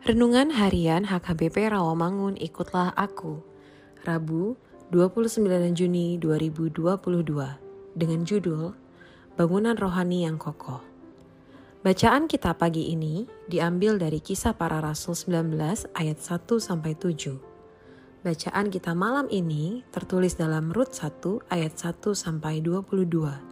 Renungan Harian HKBP Rawamangun Ikutlah Aku Rabu 29 Juni 2022 dengan judul Bangunan Rohani yang Kokoh Bacaan kita pagi ini diambil dari kisah para rasul 19 ayat 1 sampai 7. Bacaan kita malam ini tertulis dalam Rut 1 ayat 1 sampai 22.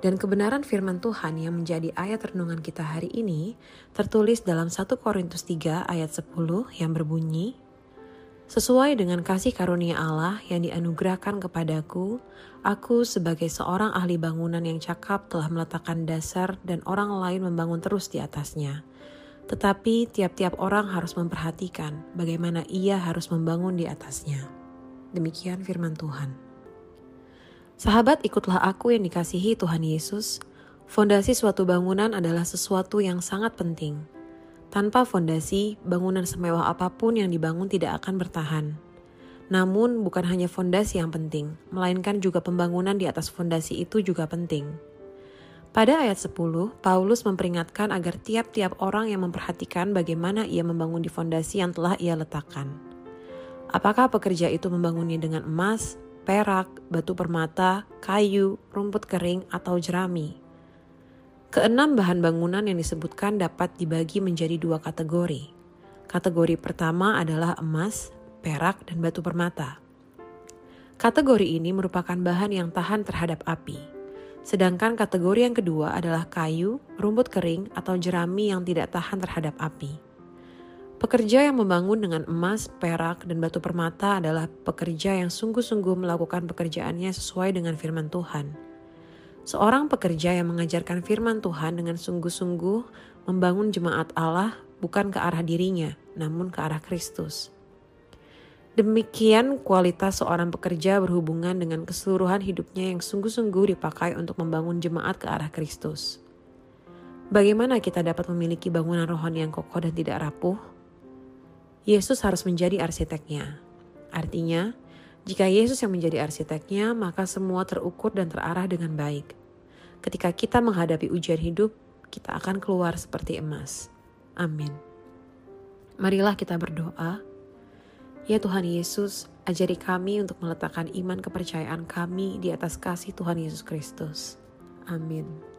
Dan kebenaran firman Tuhan yang menjadi ayat renungan kita hari ini tertulis dalam 1 Korintus 3 ayat 10 yang berbunyi, Sesuai dengan kasih karunia Allah yang dianugerahkan kepadaku, aku sebagai seorang ahli bangunan yang cakap telah meletakkan dasar dan orang lain membangun terus di atasnya. Tetapi tiap-tiap orang harus memperhatikan bagaimana ia harus membangun di atasnya. Demikian firman Tuhan. Sahabat, ikutlah aku yang dikasihi Tuhan Yesus. Fondasi suatu bangunan adalah sesuatu yang sangat penting. Tanpa fondasi, bangunan semewah apa pun yang dibangun tidak akan bertahan. Namun, bukan hanya fondasi yang penting, melainkan juga pembangunan di atas fondasi itu juga penting. Pada ayat 10, Paulus memperingatkan agar tiap-tiap orang yang memperhatikan bagaimana ia membangun di fondasi yang telah ia letakkan. Apakah pekerja itu membangunnya dengan emas, perak, batu permata, kayu, rumput kering, atau jerami. Keenam bahan bangunan yang disebutkan dapat dibagi menjadi dua kategori. Kategori pertama adalah emas, perak, dan batu permata. Kategori ini merupakan bahan yang tahan terhadap api. Sedangkan kategori yang kedua adalah kayu, rumput kering, atau jerami yang tidak tahan terhadap api. Pekerja yang membangun dengan emas, perak, dan batu permata adalah pekerja yang sungguh-sungguh melakukan pekerjaannya sesuai dengan firman Tuhan. Seorang pekerja yang mengajarkan firman Tuhan dengan sungguh-sungguh membangun jemaat Allah bukan ke arah dirinya, namun ke arah Kristus. Demikian kualitas seorang pekerja berhubungan dengan keseluruhan hidupnya yang sungguh-sungguh dipakai untuk membangun jemaat ke arah Kristus. Bagaimana kita dapat memiliki bangunan rohani yang kokoh dan tidak rapuh? Yesus harus menjadi arsiteknya. Artinya, jika Yesus yang menjadi arsiteknya, maka semua terukur dan terarah dengan baik. Ketika kita menghadapi ujian hidup, kita akan keluar seperti emas. Amin. Marilah kita berdoa. Ya Tuhan Yesus, ajari kami untuk meletakkan iman kepercayaan kami di atas kasih Tuhan Yesus Kristus. Amin.